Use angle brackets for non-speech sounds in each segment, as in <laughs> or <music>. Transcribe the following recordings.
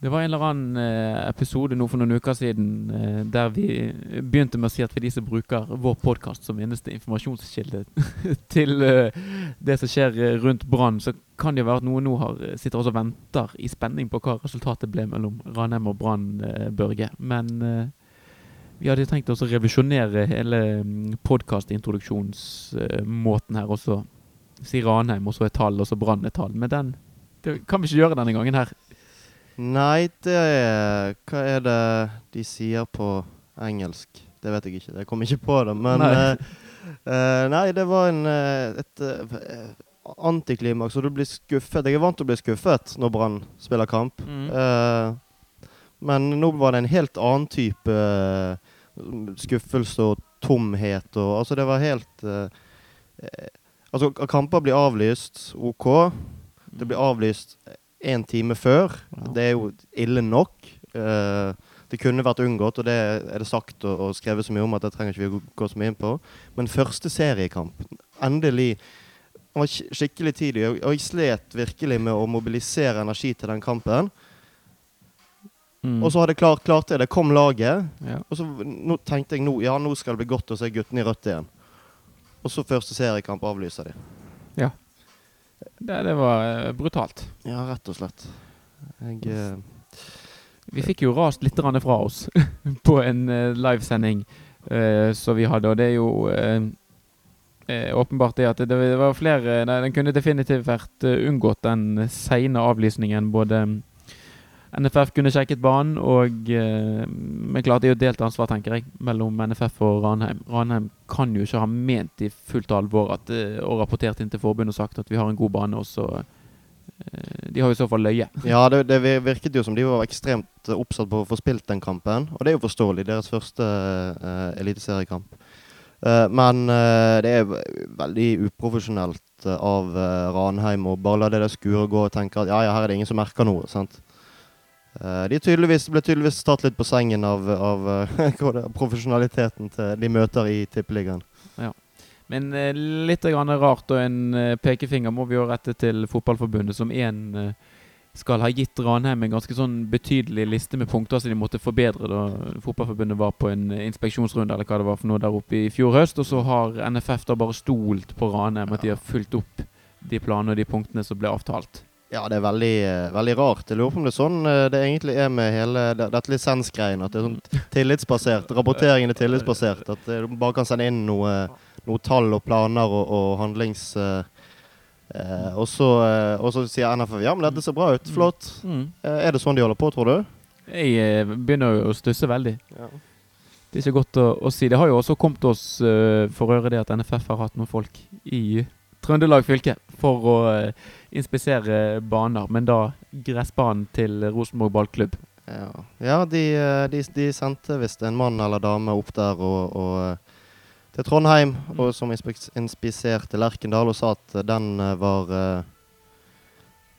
Det var en eller annen eh, episode nå for noen uker siden eh, der vi begynte med å si at for de som bruker vår podkast som eneste informasjonskilde <laughs> til eh, det som skjer rundt Brann, så kan det jo være at noen nå har, sitter og venter i spenning på hva resultatet ble mellom Ranheim og Brann, Børge. Men vi hadde tenkt oss å revisjonere hele mm, podkastintroduksjonsmåten her, og så si Ranheim, og så et tall, og så Brann et tall. Men den det kan vi ikke gjøre denne gangen her. Nei, det er Hva er det de sier på engelsk? Det vet jeg ikke. Jeg kom ikke på det. Men Nei. eh, nei, det var en, eh, et uh, antiklimaks, og du blir skuffet. Jeg er vant til å bli skuffet når Brann spiller kamp. Mm. Uh, men nå var det en helt annen type skuffelse og tomhet og Altså, det var helt Altså, kamper blir avlyst, OK. Det blir avlyst en time før. Ja. Det er jo ille nok. Uh, det kunne vært unngått, og det er det sagt og, og skrevet så mye om at det trenger ikke vi gå så mye inn på. Men første seriekamp, endelig Han var skikkelig tidlig, og jeg slet virkelig med å mobilisere energi til den kampen. Mm. Og så hadde jeg klart, klart det. Det kom laget. ja. Og så tenkte jeg nå, ja, nå skal det bli godt å se guttene i rødt igjen. Og så første seriekamp avlyser de. Det, det var eh, brutalt. Ja, rett og slett. Jeg eh, Vi fikk jo rast litt fra oss <laughs> på en uh, livesending eh, som vi hadde, og det er jo eh, eh, åpenbart det at det, det var flere nei, Den kunne definitivt vært eh, unngått, den seine avlysningen. Både NFF kunne sjekket banen, og uh, Men klart det er jo delt ansvar, tenker jeg, mellom NFF og Ranheim. Ranheim kan jo ikke ha ment i fullt alvor at, eh, og rapportert inn til forbundet og sagt at vi har en god bane, og så eh, De har jo i så fall løye. Ja, det, det virket jo som de var ekstremt eh, oppsatt på å få spilt den kampen. Og det er jo forståelig. Deres første uh, eliteseriekamp. Eh, men eh, det er veldig uprofesjonelt eh, av eh, Ranheim å bare la det der skure gå og tenke at ja, ja, her er det ingen som merker noe. sant? Eh, de tydeligvis, ble tydeligvis tatt litt på sengen av, av eh, <laughs> profesjonaliteten til de møter i Tippeligaen. Men eh, litt rart, og en pekefinger må vi jo rette til Fotballforbundet, som eh, skal ha gitt Ranheim en ganske sånn betydelig liste med punkter som de måtte forbedre da Fotballforbundet var på en inspeksjonsrunde eller hva det var for noe der oppe i fjor høst. Og så har NFF da bare stolt på Ranheim, at de har fulgt opp de planene og de punktene som ble avtalt. Ja, det er veldig, eh, veldig rart. Jeg lurer på om det er sånn eh, det egentlig er med hele dette lisensgreiene. At det er sånn tillitsbasert. Rapporteringen er tillitsbasert. At eh, du bare kan sende inn noe, noe tall og planer og, og handlings... eh, og, så, eh, og så sier NFF ja, men dette ser bra ut. Flott. Eh, er det sånn de holder på, tror du? Jeg eh, begynner jo å stusse veldig. Ja. Det er ikke godt å, å si. Det har jo også kommet oss eh, for øre det at NFF har hatt noen folk i Trøndelag fylke for å uh, inspisere baner, men da gressbanen til Rosenborg ballklubb. Ja, ja de, eh, de, de sendte visst en mann eller dame opp der og, og eh, til Trondheim, og som inspiserte Lerkendal og sa at den eh, var eh,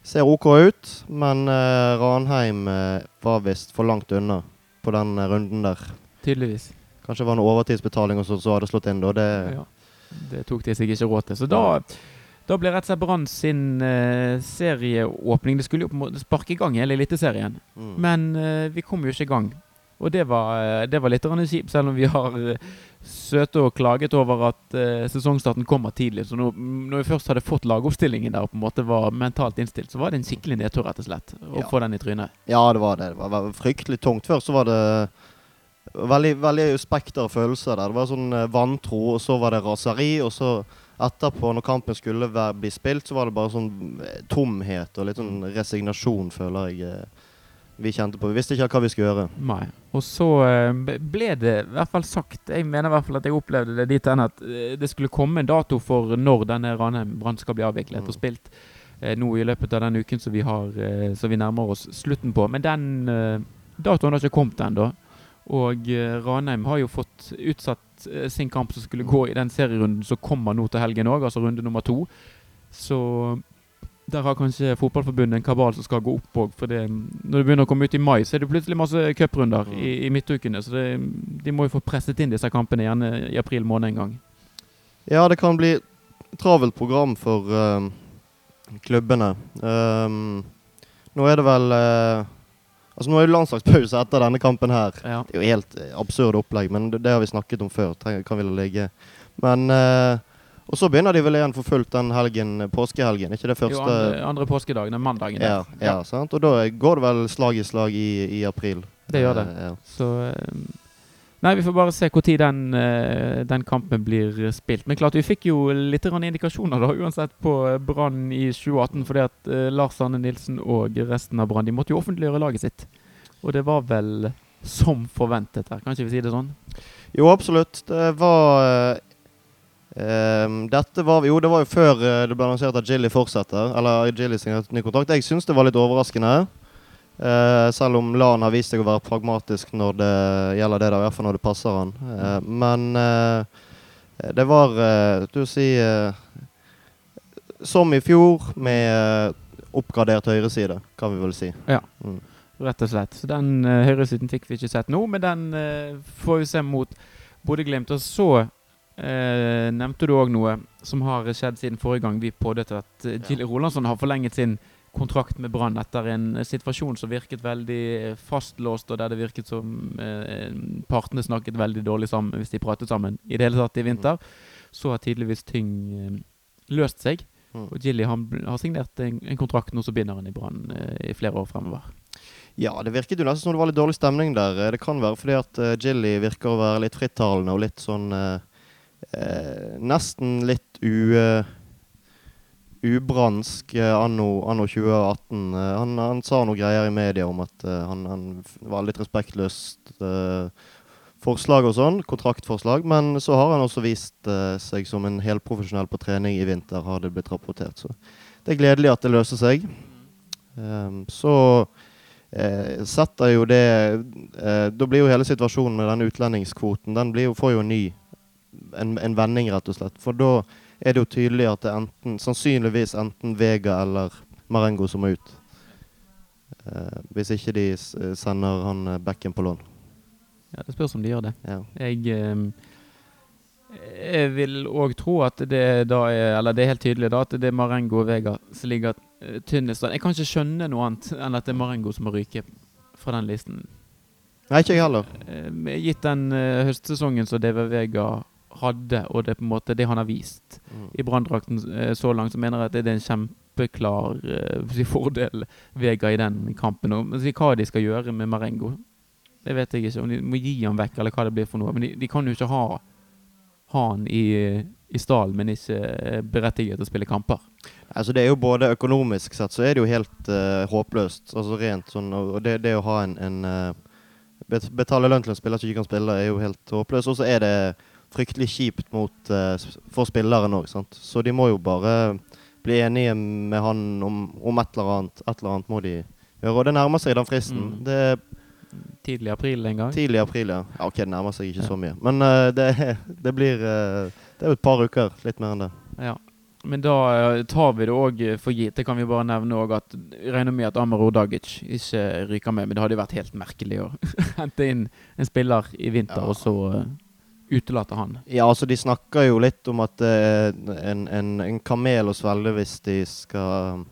Ser OK ut, men eh, Ranheim eh, var visst for langt unna på den eh, runden der. Tydeligvis. Kanskje det var noe overtidsbetaling og så, så hadde slått inn, da. Det, Ja. Det tok de seg ikke råd til. Så da, da ble rett og slett Brann sin uh, serieåpning Det skulle jo på en måte sparke i gang hele Eliteserien. mm. Men uh, vi kom jo ikke i gang. Og det var, eh, det var litt kjipt, selv om vi har søte og klaget over at uh, sesongstarten kommer tidlig. Så når, når vi først hadde fått lagoppstillingen der og på en måte var mentalt innstilt, så var det en skikkelig nedtur, rett og slett. Å Ja. få den i trynet. Ja, det var det. Det var, var fryktelig tungt. Før så var det veldig, veldig spekter av følelser der. Det var sånn eh, vantro, og så var det raseri, og så etterpå, når kampen skulle være, bli spilt, så var det bare sånn eh, tomhet og litt sånn resignasjon, føler jeg eh, vi kjente på. Vi visste ikke hva vi skulle gjøre. Nei. Og så ble det i hvert fall sagt Jeg mener i hvert fall at jeg opplevde det dit hen at det skulle komme en dato for når denne Ranheim-brannen skal bli avviklet Mm. og spilt. Nå i løpet av den uken som vi har som vi nærmer oss slutten på. Men den datoen har ikke kommet ennå. Og eh, Ranheim har jo fått utsatt eh, sin kamp som skulle gå i den serierunden som kommer nå til helgen òg, altså runde nummer to. Så der har kanskje Fotballforbundet en kabal som skal gå opp òg. For det, når det begynner å komme ut i mai, så er det plutselig masse cuprunder i, i midtukene. Så det, de må jo få presset inn disse kampene gjerne i april måned en gang. Ja, det kan bli travelt program for uh, klubbene. Um, nå er det vel eh, Altså Nå er det landslagspause etter denne kampen her. Ja. Det er jo helt eh, absurd opplegg, men det, det har vi snakket om før. Trenger, kan vi la ligge. Men eh, Og så begynner de vel igjen for fullt den helgen, eh, påskehelgen. ikke det første Jo, andre, andre påskedagen, den mandagen. ja, ja, sant? Og da går det vel slag i slag i, i april. Det gjør det. Eh, ja. Så eh, Nei, vi får bare se når den, eh, den kampen blir spilt. Men klart, vi fikk jo litt indikasjoner da, uansett på Brann i 2018. Fordi at eh, Lars Arne Nilsen og resten av Brann de måtte jo offentliggjøre laget sitt. Og det var vel som forventet her, kan ikke vi si det sånn? Jo, absolutt. Det var ehm, Dette var Jo, det var jo før det ble annonsert at Jilly fortsetter. Eller Jilly signerte ny kontrakt. Jeg syns det var litt overraskende. Eh, selv om LAN har vist seg å være pragmatisk når det gjelder det, da, i hvert fall når det passer han. Eh, men uh, det var uh, Du si Som i fjor, med oppgradert høyreside, kan vi vel si. Ja. Mm. Rett og slett. Så den uh, høyresiden fikk vi ikke sett nå, men den får vi se mot Bodø-Glimt. Og så nevnte du òg noe som har skjedd siden forrige gang vi pådøtte at uh, Gilly Rolandsson har forlenget sin kontrakt med Brann etter en eh, situasjon som virket veldig fastlåst, og der det virket som eh, partene snakket veldig dårlig sammen hvis de pratet sammen i det hele tatt i vinter. Så har tydeligvis ting eh, løst seg. Mm. Og Gilly han har signert en, en kontrakt nå som binder han i Brann eh, i flere år fremover. Ja, det virket jo nesten som det var litt dårlig stemning der. Eh, Det kan være fordi at Jilly virker å være litt frittalende og litt sånn eh, eh, Nesten litt u... ubransk eh, anno, anno 2018. Eh, han, han sa noe greier i media om at eh, han, han var litt respektløst forslag og sånn, kontraktforslag. Men så har han også vist uh, seg som en helprofesjonell på trening i vinter, har det blitt rapportert. Så det er gledelig at det løser seg. Um, så uh, setter jo det uh, Da blir jo hele situasjonen med denne utlendingskvoten Den blir jo, får jo en ny en, en vending, rett og slett. For da er det jo tydelig at det er enten, sannsynligvis enten Vega eller Marengo som må ut. Uh, hvis ikke de s sender han bekken backen på lån. Ja, Det spørs om de gjør det. Ja. Jeg, um, jeg vil òg tro at det da er Eller det er helt tydelig da at det er Marengo og Vega som ligger eh, tynnest an. Jeg kan ikke skjønne noe annet enn at det er Marengo som må ryke fra den listen. Nei, ikke jeg heller. Eh, gitt den uh, høstsesongen som Deva Vega hadde, og det på en måte det han har vist Mm. i branndrakten eh, så langt, så mener jeg at det er en kjempeklar <laughs> uh, fordel Vega i den kampen. Og altså, hva de skal gjøre med Marengo, det vet jeg ikke. Om de må gi han vekk, eller hva det blir for noe. Men de, de kan jo ikke ha, ha han i, i stallen, men ikke eh, berettiget til å spille kamper. Altså Det er jo både økonomisk sett så er det jo helt uh, håpløst. Altså rent sånn og det, det å ha en, en uh, Betale lønn til en spiller som ikke kan spille, er jo helt håpløst. Og så er det fryktelig kjipt mot, eh, for spilleren òg. Så de må jo bare bli enige med han om, om et eller annet. Et eller annet må de gjøre. Og det nærmer seg den fristen. Mm. Det er Tidlig april en gang. tidlig april, ja. ja. Ok, det nærmer seg ikke Ja. så mye. Men uh, det, <laughs> det blir uh, Det er jo et par uker. Litt mer enn det. Ja. Men da tar vi det òg for gitt. Det kan vi bare nevne òg at regner med at Amar Dagic ikke ryker med. Men det hadde jo vært helt merkelig å <laughs> hente inn en spiller i vinter, Ja. og så uh, utelate han. Ja, altså de snakker jo litt om at er en, en, en kamel å svelge hvis de skal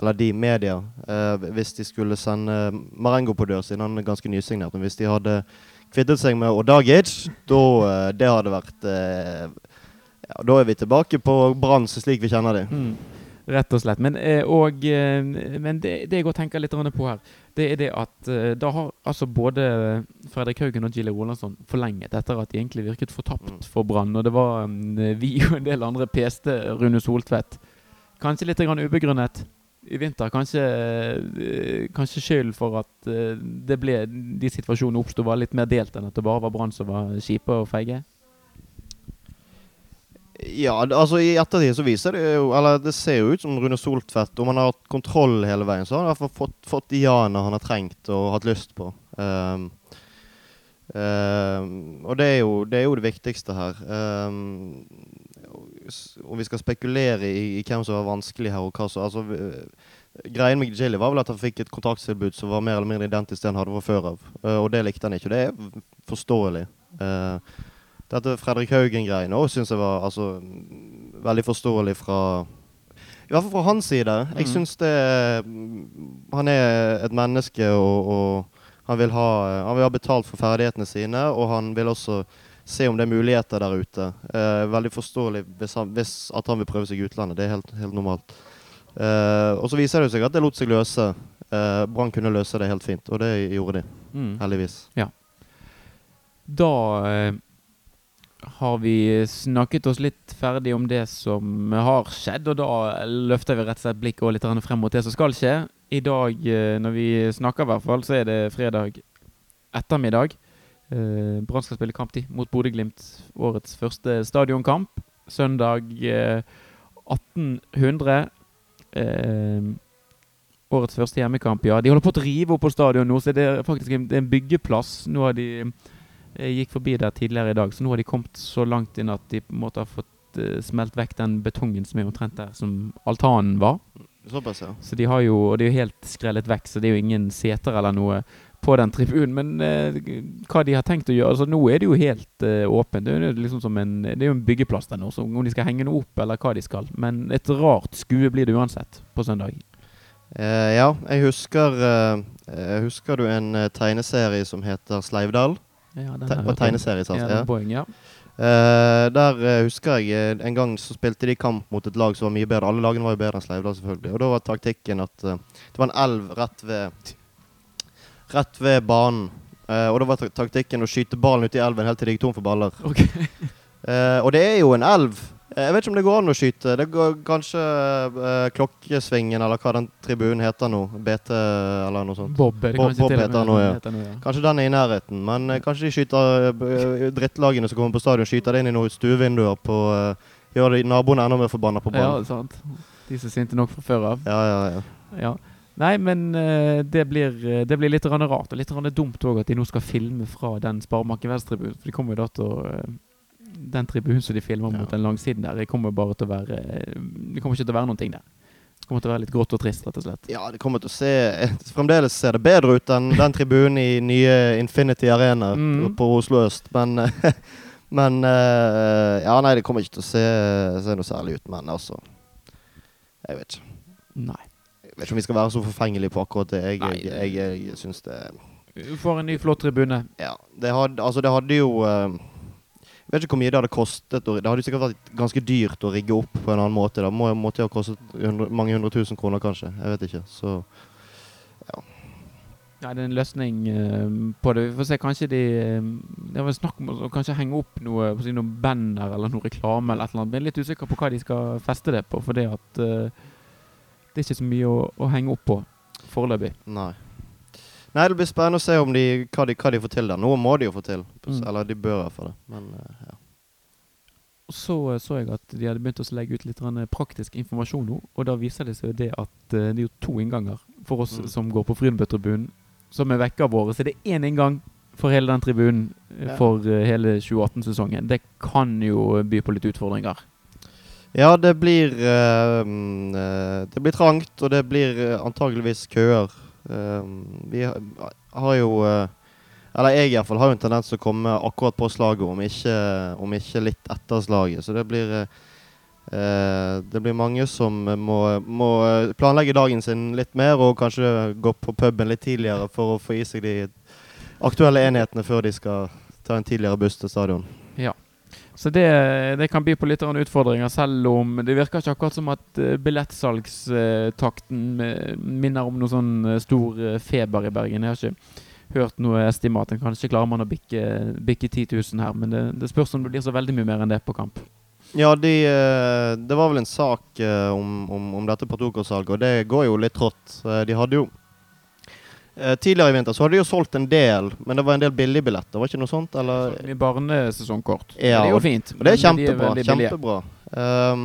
Eller de media. eh, hvis de skulle sende Marengo på dør, siden han er ganske nysignert. Men hvis de hadde kvittet seg med Odagic, da eh, Det hadde vært ja, Da er vi tilbake på Brann slik vi kjenner dem. Mm. Rett og slett. Men, eh, og, eh, men det, det jeg også tenker litt på her, det er det at eh, da har altså både Fredrik Haugen og Gilly Rolandsson forlenget etter at de egentlig virket fortapt Mm. for Brann. Og det var mm, vi og en del andre peste Rune Soltvedt. Kanskje litt grann ubegrunnet i vinter. Kanskje, kanskje skylden for at det ble, de situasjonene oppsto, var litt mer delt enn at det bare var Brann som var kjipe og feige. Ja, altså i ettertid så viser det jo Eller det ser jo ut som Rune Soltvedt Om han har hatt kontroll hele veien, så har han hvert fall fått, fått de ja-ene han har trengt og hatt lyst på. Um, um, og det er, jo, det er jo det viktigste her. Um, om vi skal spekulere i, i hvem som var vanskelig her, og hva som altså, Greien med Gilly var vel at han fikk et kontraktstilbud som var mer eller mindre identisk det han hadde fra før av. Uh, og det likte han ikke. Og det er forståelig. Eh, dette Fredrik Haugen-greiene òg syns jeg var altså, veldig forståelig fra I hvert fall fra hans side. Jeg Mm. syns det Han er et menneske, og, og han, vil ha, han vil ha betalt for ferdighetene sine. Og han vil også se om det er muligheter der ute. Eh, veldig forståelig hvis, han, hvis at han vil prøve seg i utlandet. Det er helt, helt normalt. Eh, og så viser det seg at det lot seg løse. Eh, Brann kunne løse det helt fint, og det gjorde de. Mm. Heldigvis. Da eh, har vi snakket oss litt ferdig om det som har skjedd, og da løfter vi rett og slett blikket litt frem mot det som skal skje. I dag, eh, når vi snakker i hvert fall, så er det fredag ettermiddag. Eh, Brann skal spille kamp 10 mot Bodø-Glimt. Årets første stadionkamp. Søndag eh, 1800. Eh, årets første hjemmekamp, ja. De holder på å rive opp på stadion nå, så det er faktisk en, det er en byggeplass. Nå har de jeg gikk forbi der tidligere i dag, så nå har de kommet så langt inn at de på en måte har fått eh, smelt vekk den betongen som er omtrent der som altanen var. Såpass, ja. Så de har jo, og det er jo helt skrellet vekk, så det er jo ingen seter eller noe på den tribunen. Men eh, hva de har tenkt å gjøre altså Nå er det jo helt eh, åpent. Det er jo liksom som en, det er jo en byggeplass der nå, så om de skal henge noe opp eller hva de skal. Men et rart skue blir det uansett på søndag. Eh, ja, jeg husker eh, eh, Husker du en eh, tegneserie som heter Sleivdal? Ja, den Te på hørt om. tegneserie, sant? Ja, Ja. Boeing, ja. Eh, der uh, husker jeg uh, en gang så spilte de kamp mot et lag som var mye bedre. Alle lagene var jo bedre enn Sleivdal, selvfølgelig. Og da var taktikken at det var en elv rett ved Rett ved banen. Og da var taktikken å skyte ballen ut i elven helt til de gikk tom for baller. Okay. Og det er jo en elv. Eh, Jeg vet ikke om det går an å skyte. Det går kanskje eh, Klokkesvingen, eller hva den tribunen heter nå. BT, eller noe sånt. Bob er det Bob- kanskje Bob til heter nå, ja. heter nå, ja. Kanskje den er i nærheten, men eh, kanskje de skyter eh, drittlagene som kommer på stadion, skyter det inn i noen stuevinduer på uh, Gjør naboene enda mer forbanna på banen. Ja, ballen. sant. De som er sinte nok fra før av. Ja, ja, ja. Ja. Nei, men eh, det, blir, eh, det blir litt rart, og litt dumt òg at de nå skal filme fra den Sparebanken Vest-tribunen. For de kommer jo da til å eh, Den tribunen som de filmer mot den langsiden der, det kommer bare til å være eh, Det kommer ikke til å være noen ting der. Det kommer til å være litt grått og trist, rett og slett. Ja, det kommer til å se Fremdeles ser det bedre ut enn den tribunen i nye Infinity Arena Mm. på Oslo øst, men <laughs> Men eh, Ja, nei, det kommer ikke til å se, se noe særlig ut, men altså Jeg vet ikke. Nei. Jeg vet ikke om vi skal være så forfengelige på akkurat det. Jeg, Nei, jeg, jeg, jeg syns det får en ny, flott tribune. Ja. Det hadde, altså det hadde jo eh, Jeg vet ikke hvor mye det hadde kostet. Det hadde sikkert vært ganske dyrt å rigge opp på en annen måte. Det må, måtte ha kostet hundre, mange hundre tusen kroner, kanskje. Jeg vet ikke. Så Ja, det er en løsning eh, på det. Vi får se. Kanskje de eh, Det var snakk om å kanskje henge opp noe på si, noen banner eller noe reklame eller et eller annet. Jeg er litt usikker på hva de skal feste det på, for det at uh, det er ikke så mye å, å henge opp på foreløpig. nei. Nei, det blir spennende å se om de, hva, de, hva de får til der. Noe må de jo få til. Mm. Eller de bør i hvert fall det. Men eh, ja. Så eh, så jeg at de hadde begynt å legge ut litt praktisk informasjon nå, og da viser det seg det at eh, det er jo to innganger for oss Mm. som går på Frydenbø-tribunen, som er vekka våre. Så det er én inngang for hele den tribunen eh, Ja. for eh, hele 2018-sesongen. Det kan jo by på litt utfordringer. Ja, det blir eh, eh, Det blir trangt, og det blir eh, antageligvis køer. Eh, vi har, jo eh, Eller jeg iallfall har jo en tendens til å komme akkurat på slaget, om ikke, om ikke litt etter slaget. Så det blir eh, Det blir mange som må, må planlegge dagen sin litt mer, og kanskje gå på puben litt tidligere for å få i seg de aktuelle enhetene før de skal ta en tidligere buss til stadion. Så det, det kan by på litt utfordringer, selv om det virker ikke akkurat som at uh, billettsalgstakten eh, minner om noe sånn eh, stor eh, feber i Bergen. Jeg har ikke hørt noe estimat. Kanskje klarer man å bikke, bikke 10 000 her, men det, det spørs om det blir så veldig mye mer enn det på kamp. Ja, de, eh, det var vel en sak eh, om, om, om dette Partoco-salget, og det går jo litt trått. Eh, De hadde jo eh, Tidligere i vinter så hadde de jo solgt en del, men det var en del billigbilletter, var ikke noe sånt? Eller? Så mye barnesesongkort. Ja, det er jo fint. Og det er kjempebra. de kjempebra. kjempebra. Um,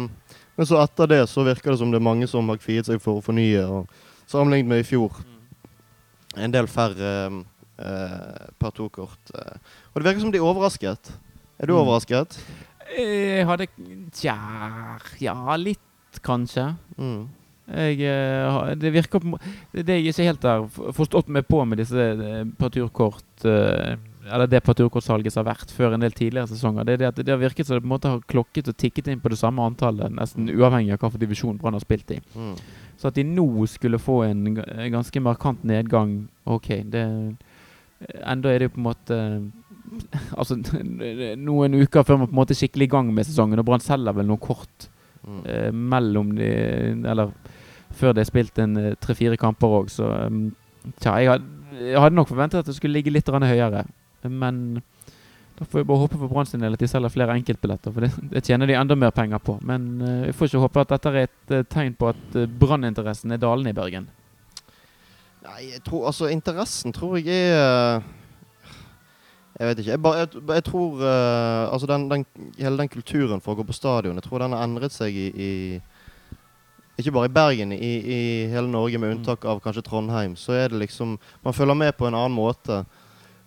men så etter det så virker det som det er mange som har kviet seg for å fornye. Og sammenlignet med i fjor. En del færre um, uh, per to-kort. Uh. og det virker som de er overrasket. Er du Mm. overrasket? Jeg hadde Tja Ja, litt, kanskje. Mm. Jeg, eh, det virker på Det jeg ikke helt har forstått meg på med disse eh, parturkort. eh, eller det parturkortsalget som har vært før en del tidligere sesonger, det er det at det har virket som det på en måte har klokket og tikket inn på det samme antallet, nesten uavhengig av hvilken divisjon Brann har spilt i. Mm. Så at de nå skulle få en ganske markant nedgang, OK, det Enda er det jo på en måte <laughs> Altså noen uker før man på en måte er skikkelig i gang med sesongen, og Brann selger vel noe kort Mm. eh, mellom de Eller før det er spilt en eh, tre-fire kamper òg, så um, Tja, jeg hadde, jeg nok forventet at det skulle ligge litt høyere. Men da får vi bare håpe for Brann sin del at de selger flere enkeltbilletter, for det, det tjener de enda mer penger på. Men eh, vi får ikke håpe at dette er et eh, tegn på at uh, branninteressen er dalende i Bergen. Nei, jeg tror Altså, interessen tror jeg er Jeg vet ikke. Jeg, bare, jeg, jeg tror uh, Altså, den, den, hele den kulturen for å gå på stadion, jeg tror den har endret seg i, i Ikke bare i Bergen, i, i hele Norge, med unntak av kanskje Trondheim. Så er det liksom Man følger med på en annen måte.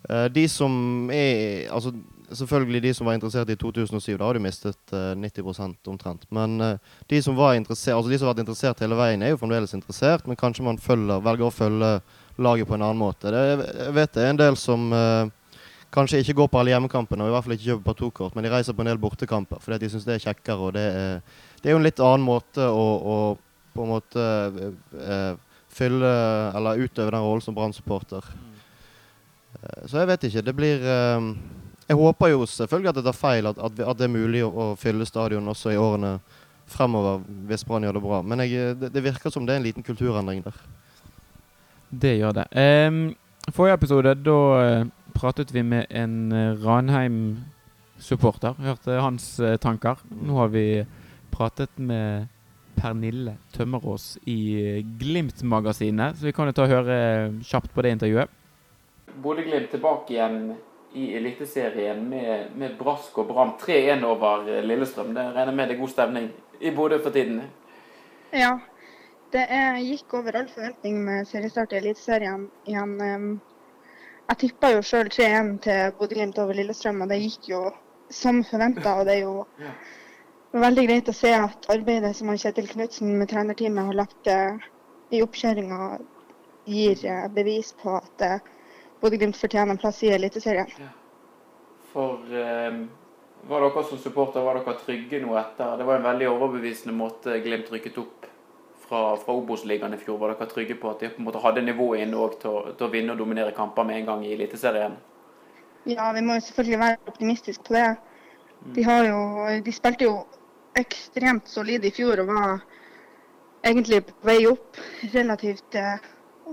Uh, de som er Altså, selvfølgelig de som var interessert i 2007, da har de mistet uh, 90% omtrent. Men uh, de som var interessert, altså de som har vært interessert hele veien, er jo fremdeles interessert, men kanskje man følger, velger å følge laget på en annen måte. Det, jeg vet det er en del som uh, kanskje ikke går på alle hjemmekampene, og i hvert fall ikke kjøper partokort, men de reiser på en del bortekamper fordi de syns det er kjekkere. og det er, det er jo en litt annen måte å, å på en måte eh, fylle eller utøve den rollen som Brann-supporter. Eh, Så jeg vet ikke. Det blir eh, Jeg håper jo selvfølgelig at det tar feil, at, at, at det er mulig å, å fylle stadion også i årene fremover hvis Brann gjør det bra. Men jeg, det, det virker som det er en liten kulturendring der. Det gjør det. Um, forrige episode, da eh, pratet vi med en eh, Ranheim-supporter. Hørte hans eh, tanker. Nå har vi pratet med Pernille Tømmerås i eh, Glimt-magasinet, så vi kan jo ta og høre eh, kjapt på det intervjuet. Bodø-Glimt tilbake igjen i Eliteserien med, med brask og bram. 3-1 over Lillestrøm. Det regner med det er god stemning i Bodø for tiden. Ja. Det er, gikk over all forventning med seriestart i Eliteserien igjen. Jeg tippa jo sjøl 3-1 til Bodø-Glimt over Lillestrøm, og det gikk jo som forventa. Og det er jo. Veldig greit å se at arbeidet som Kjetil Knutsen med trenerteamet har lagt eh, i oppkjøringa, gir eh, bevis på at eh, Bodø-Glimt fortjener en plass i Eliteserien. For eh, var dere som supporter var dere trygge nå etter? Det var en veldig overbevisende måte Glimt rykket opp fra, fra Obos-ligaen i fjor. Var dere trygge på at de på en måte hadde nivået inne til, til å vinne og dominere kamper med en gang i Eliteserien? Ja, vi må jo selvfølgelig være optimistiske på det. De, har jo, de spilte jo ekstremt solid i fjor og var egentlig på vei opp relativt eh,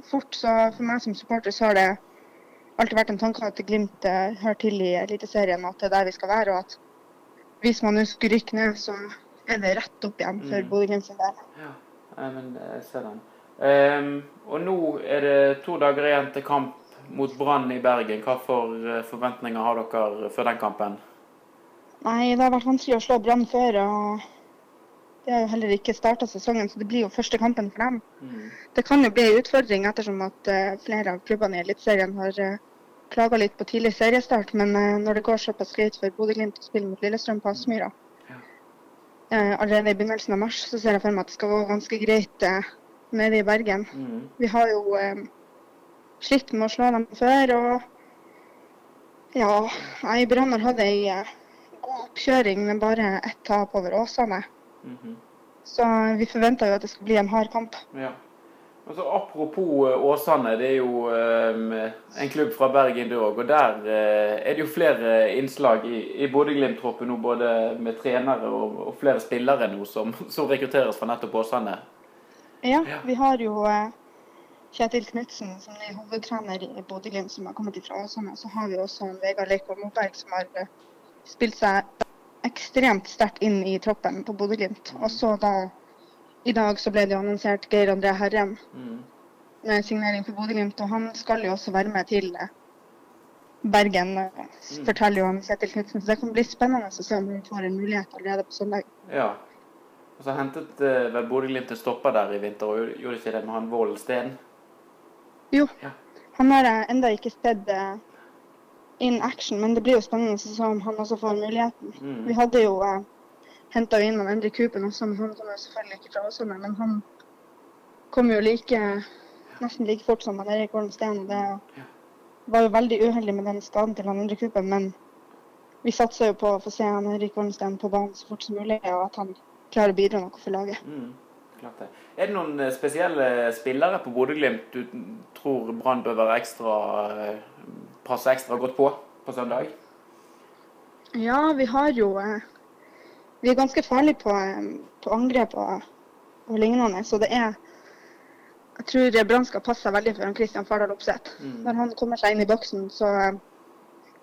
fort. Så for meg som supporter så har det alltid vært en tanke at Glimt eh, hører til i Eliteserien, og at det er der vi skal være. Og at hvis man nå skulle rykke ned, så er det rett opp igjen for Mm. Bodø-Glimt sin del. Ja, men jeg ser den. Ehm, og nå er det to dager igjen til kamp mot Brann i Bergen. Hva for eh, forventninger har dere før den kampen? Nei, det har vært vanskelig å slå Brann før. og De har jo heller ikke starta sesongen, så det blir jo første kampen for dem. Mm. Det kan jo bli en utfordring ettersom at eh, flere av klubbene i Eliteserien har uh, klaga litt på tidlig seriestart. Men eh, når det går såpass greit for Bodø-Glimt å spille mot Lillestrøm på Aspmyra Ja. eh, allerede i begynnelsen av mars, så ser jeg for meg at det skal gå ganske greit eh, nede i Bergen. Mm. Vi har jo eh, slitt med å slå dem før, og ja nei, Brann har hatt ei eh, oppkjøring med bare ett tap over Åsane. Mhm. Så vi forventer jo at det skal bli en hard kamp. Ja. Altså, apropos eh, Åsane, det er jo um, en klubb fra Bergen du òg. Og der uh, er det jo flere innslag i, i Bodø-Glimt-troppen nå, både med trenere og, og flere spillere nå som, som rekrutteres fra nettopp Åsane. Ja, Ja. vi har jo uh, Kjetil Knutsen som er hovedtrener i Bodø-Glimt, som har kommet fra Åsane. Så har vi også Vegard Leikvoll Moberg som har eh, spilt seg ekstremt sterkt inn i troppen på Bodø-Glimt. Og så da i dag så ble det jo annonsert Geir André Herrem Mm. med signering for Bodø-Glimt, og han skal jo også være med til eh, Bergen, eh, Mm. forteller jo om Kjetil Knutsen. Så det kan bli spennende å se om han får en mulighet allerede på søndag. Ja. Og så hentet eh, vel Bodø-Glimt en stopper der i vinter, og gjorde ikke det med han Vold Steen? Jo, Ja. han har jeg enda ikke sett eh, in action, men det blir jo spennende å se om han også får muligheten. Mm. Vi hadde jo eh, henta inn han Endre Kupen også, men han jo selvfølgelig ikke fra Åsane. Men han kom jo like nesten like fort som han Erik Holm Steen. Det var jo veldig uheldig med den skaden til han Endre Kupen, men vi satser jo på å få se han Henrik Steen på banen så fort som mulig, og at han klarer å bidra noe for laget. Mm, det. Er det noen eh, spesielle spillere på Bodø-Glimt du tror Brann bør være ekstra eh, passe ekstra godt på på søndag? Ja, vi har jo eh, Vi er ganske farlige på, eh, på angrep og, og lignende, så det er Jeg tror Brann skal passe seg veldig for Christian Kristian Fardal Opseth. Mm. Når han kommer seg inn i boksen, så eh,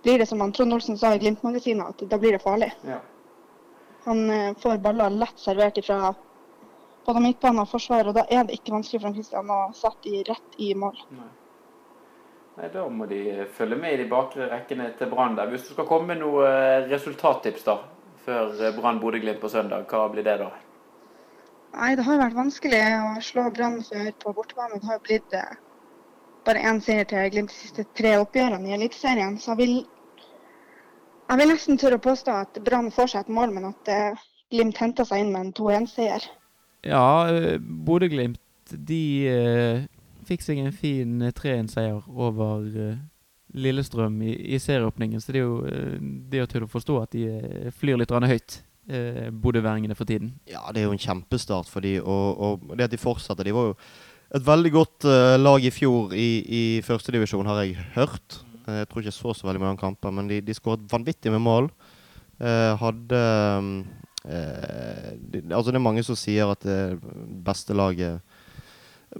blir det som han Trond Olsen sa i Glimt-magasinet, at da blir det farlig. Ja. Han får baller lett servert fra både midtbane og forsvar, og da er det ikke vanskelig for Christian Kristian å sette de rett i mål. Nei. Nei, Da må de følge med i de bakre rekkene til Brann. der. Hvis du skal komme med noe eh, resultattips da, før eh, Brann Bodø-Glimt på søndag, hva blir det da? Nei, det har jo vært vanskelig å slå Brann før på bortebane. Det har jo blitt eh, bare én seier til Glimt de siste tre oppgjørene i Eliteserien. Så jeg vil, jeg vil nesten tørre å påstå at Brann får seg et mål, men at eh, Glimt henter seg inn med en 2-1-seier. Ja, Bodø-Glimt de eh, fikk seg en fin eh, 3-1-seier over eh, Lillestrøm i, i serieåpningen. Så det er jo eh, det er til å forstå at de eh, flyr litt høyt, eh, bodøværingene for tiden. Ja, det er jo en kjempestart for de, og, og det at de fortsetter De var jo et veldig godt uh, lag i fjor i, i førstedivisjon, har jeg hørt. Eh, jeg tror ikke jeg så så veldig mange kamper, men de, de skåret vanvittig med mål. Uh, hadde eh, de, Altså, det er mange som sier at det beste laget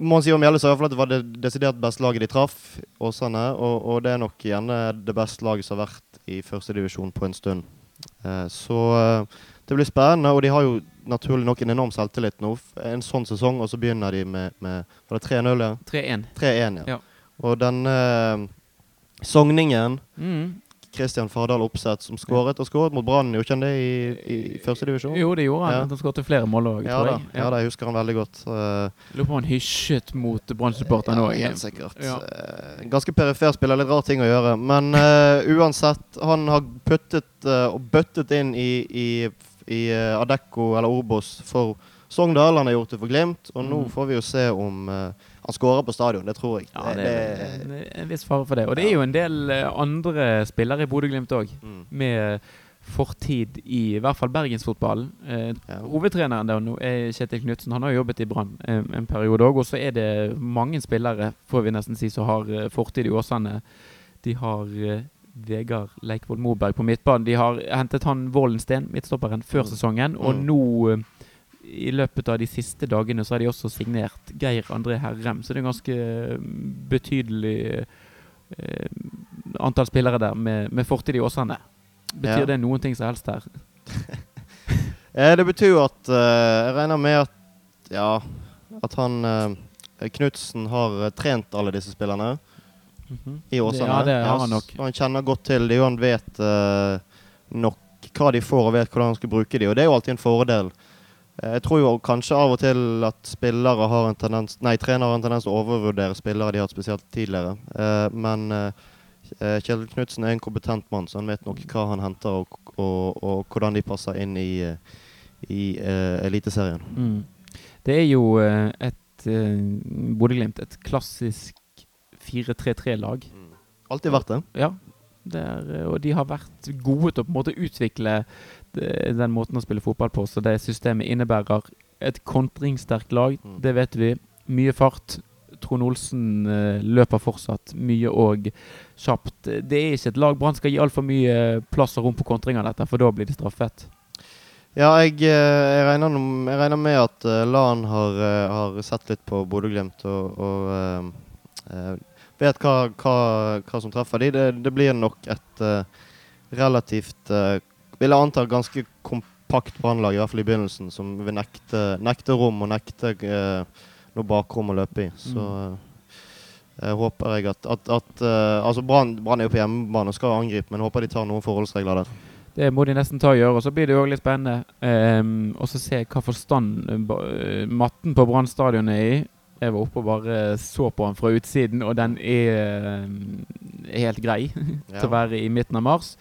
Måns si om sa i at det var det desidert beste laget de traff, Åsane. Og, og det er nok gjerne det beste laget som har vært i førstedivisjon på en stund. Eh, så eh, det blir spennende, og de har jo naturlig nok en enorm selvtillit nå. En sånn sesong, og så begynner de med, med Var det 3-0, ja? 3-1. 3-1, ja. Ja. Og denne eh, sogningen Mm. Kristian Fardal Opseth som skåret, og skåret mot Brann, gjorde han det i, i, førstedivisjon? første divisjon? Jo, det gjorde han. Ja. Han skåret flere mål òg, Ja tror jeg. ja da, jeg husker han veldig godt. Uh, Lurer på om han hysjet mot Brann-supporterne òg. helt sikkert. Ja. Uh, ganske perifer spiller, litt rar ting å gjøre. Men uh, uansett, han har puttet og bøttet inn i, i, i Adecco eller Obos for Sogndal. Han har gjort det for Glimt, og nå Mm. får vi jo se om eh, han skårer på stadion. Det tror jeg. Ja, det er en, en viss fare for det. Og det er jo en del eh, andre spillere i Bodø-Glimt òg, Mm. med fortid i i hvert fall bergensfotballen. Eh, Ja. Hovedtreneren der nå er Kjetil Knutsen. Han har jobbet i Brann en, en periode òg. Og så er det mange spillere, får vi nesten si, som har eh, fortid i Åsane. De har eh, Vegard Leikvoll Moberg på midtbanen. De har hentet han Vollensten, midtstopperen, før Mm. sesongen. Og Mm. nå eh, i løpet av de siste dagene så har de også signert Geir André Herrem, så det er en ganske eh, betydelig eh, antall spillere der med, med fortid i Åsane. Betyr Ja. det noen ting som helst her? <laughs> Eh, det betyr jo at eh, Jeg regner med at ja, at han eh, Knutsen har eh, trent alle disse spillerne i Åsane. Ja, det har han nok. Han kjenner godt til det, og han vet nok hva de får, og vet hvordan han skal bruke dem. og det er jo alltid en fordel. Eh, Jeg tror jo kanskje av og til at spillere har en tendens Nei, trenere har en tendens til å overvurdere spillere de har hatt spesielt tidligere. Eh, men eh, Kjell Knutsen er en kompetent mann, så han vet nok hva han henter, og, og, og hvordan de passer inn i, i eh, Eliteserien. Mm. Det er jo et uh, Bodø-Glimt, et klassisk 4-3-3-lag. Alltid vært det. Ja. Er, eh, og de har vært gode til å på en måte utvikle den måten å spille fotball på. Så det systemet innebærer et kontringssterkt lag, Mm. det vet vi. Mye fart. Trond Olsen eh, løper fortsatt mye og kjapt. Det er ikke et lag Brann skal gi altfor mye plass og rom på kontring av dette, for da blir de straffet. Ja, jeg, eh, jeg, regner, jeg regner med at Lan har, eh, har sett litt på Bodø-Glimt og, og eh, eh, vet hva, hva, hva som treffer de. Det, det blir nok et eh, relativt uh, Vil jeg anta ganske kompakt brannlag, i hvert fall i begynnelsen, som vil nekte, nekte rom og nekte eh, noe bakrom å løpe i. Så Mm. eh, jeg håper jeg at, at, at uh, Altså Brann er jo på hjemmebane og skal angripe, men jeg håper de tar noen forholdsregler der. Det må de nesten ta og gjøre. Og så blir det jo litt spennende um, også se hva forstand stand eh, matten på Brann stadion er i. Jeg var oppe og bare så på den fra utsiden, og den er eh, helt grei <laughs> til å være i midten av mars.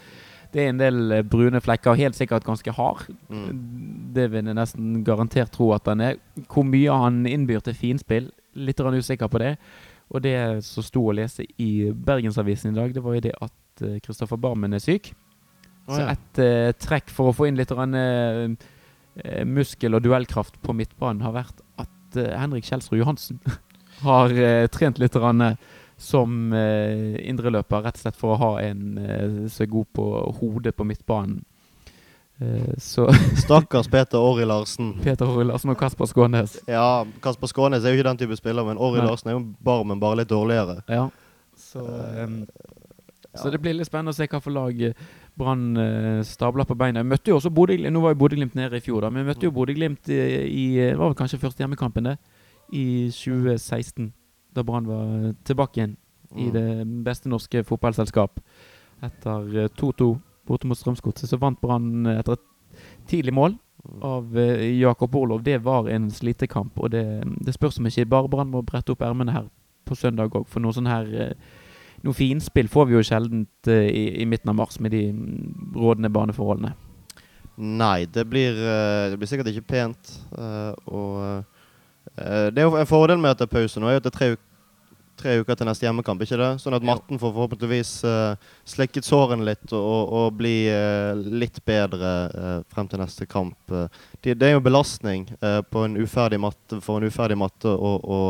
Det er en del eh, brune flekker, helt sikkert ganske hard. Mm. Det vil jeg nesten garantert tro at den er. Hvor mye han innbyr til finspill, litt usikker på det. Og det som sto å lese i Bergensavisen i dag, det var jo det at Kristoffer Barmen er syk. Å, Så et uh, trekk for å få inn litt rann, eh, eh, muskel- og duellkraft på midtbanen har vært at uh, Henrik Kjelsrud Johansen <laughs> har eh, trent litt rann, eh, som eh, indreløper, rett og slett for å ha en eh, som er god på hodet på midtbanen. Eh, så <laughs> Stakkars Peter Orri Larsen. Peter Orri Larsen og Kasper Skånes. Ja, Kasper Skånes er jo ikke den type spiller, men Orri Nei. Larsen er jo barmen, bare litt dårligere. Ja. Så, em, så det blir litt spennende å se hva for lag Brann stabler på beina. Vi møtte jo også Bodø Nå var jo Bodø-Glimt nede i fjor, da. Men vi møtte jo Bodø-Glimt i, i Det var vel kanskje første hjemmekampen, det. I 2016. Da Brann var tilbake igjen i Mm. det beste norske fotballselskap. Etter eh, 2-2 borte mot Strømsgodset, så vant Brann eh, etter et tidlig mål av eh, Jakob Orlov. Det var en slitekamp, og det, det spørs om ikke bare Brann må brette opp ermene her på søndag òg. For noe sånn her eh, Noe finspill får vi jo sjeldent eh, i, i midten av mars med de mm, rådende baneforholdene. Nei, det blir, eh, det blir sikkert ikke pent. eh, og eh, det er jo en fordel med at det er pause nå, er at det er tre, tre uker til neste hjemmekamp. ikke det? Sånn at Matten får forhåpentligvis uh, slikket sårene litt og, og, bli uh, litt bedre uh, frem til neste kamp. Eh, det, det er jo belastning eh, på en uferdig matte, for en uferdig matte å,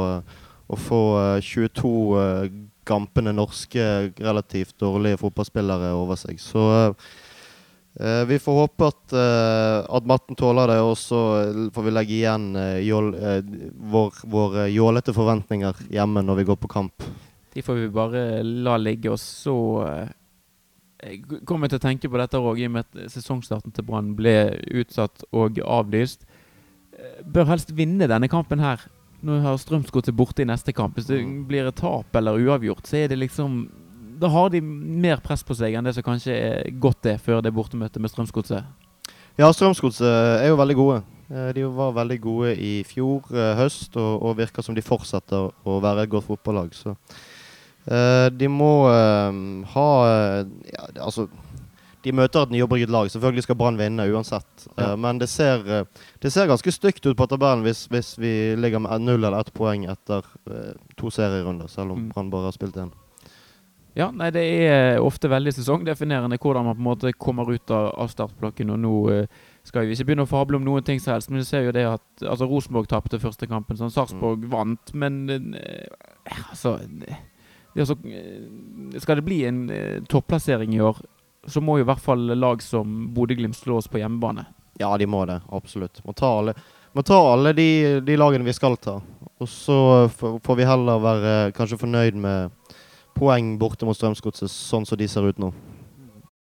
få eh, 22 uh, gampende norske, relativt dårlige fotballspillere over seg. Så eh, Eh, vi får håpe at, uh, at matten tåler det, og så får vi legge igjen uh, jål, vår, våre jålete forventninger hjemme når vi går på kamp. De får vi bare la ligge. Og så kommer jeg til å tenke på dette òg, i og med at sesongstarten til Brann ble utsatt og avlyst. Bør helst vinne denne kampen her. Nå har Strømsgodset borte i neste kamp. Hvis det Mm. blir et tap eller uavgjort, så er det liksom Da har de mer press på seg enn det som kanskje er godt det før det bortemøtet med Strømsgodset. Ja, Strømsgodset er jo veldig gode. Eh, De var veldig gode i fjor eh, høst, og, og virker som de fortsetter å være et godt fotballag. Så eh, de må ha ja, Altså de møter et nyoppbygget lag. Selvfølgelig skal Brann vinne uansett. Ja. Men det ser, det ser ganske stygt ut på tabellen hvis, hvis vi ligger med null eller ett poeng etter to serierunder, selv om Mm. Brann bare har spilt én. Ja, nei, det er ofte veldig sesongdefinerende hvordan man på en måte kommer ut av, av startblokken. Og nå uh, skal vi ikke begynne å fable om noen ting som helst, men vi ser jo det at altså Rosenborg tapte første kampen. Sånn, Sarpsborg vant, men uh, altså det, eh, Skal det bli en eh, topplassering i år, så må jo i hvert fall lag som Bodø-Glimt slås på hjemmebane. Ja, de må det. Absolutt. Må ta alle, må ta alle de, de lagene vi skal ta. Og så får får vi heller være kanskje fornøyd med poeng borte mot Strømsgodset, sånn som de ser ut nå.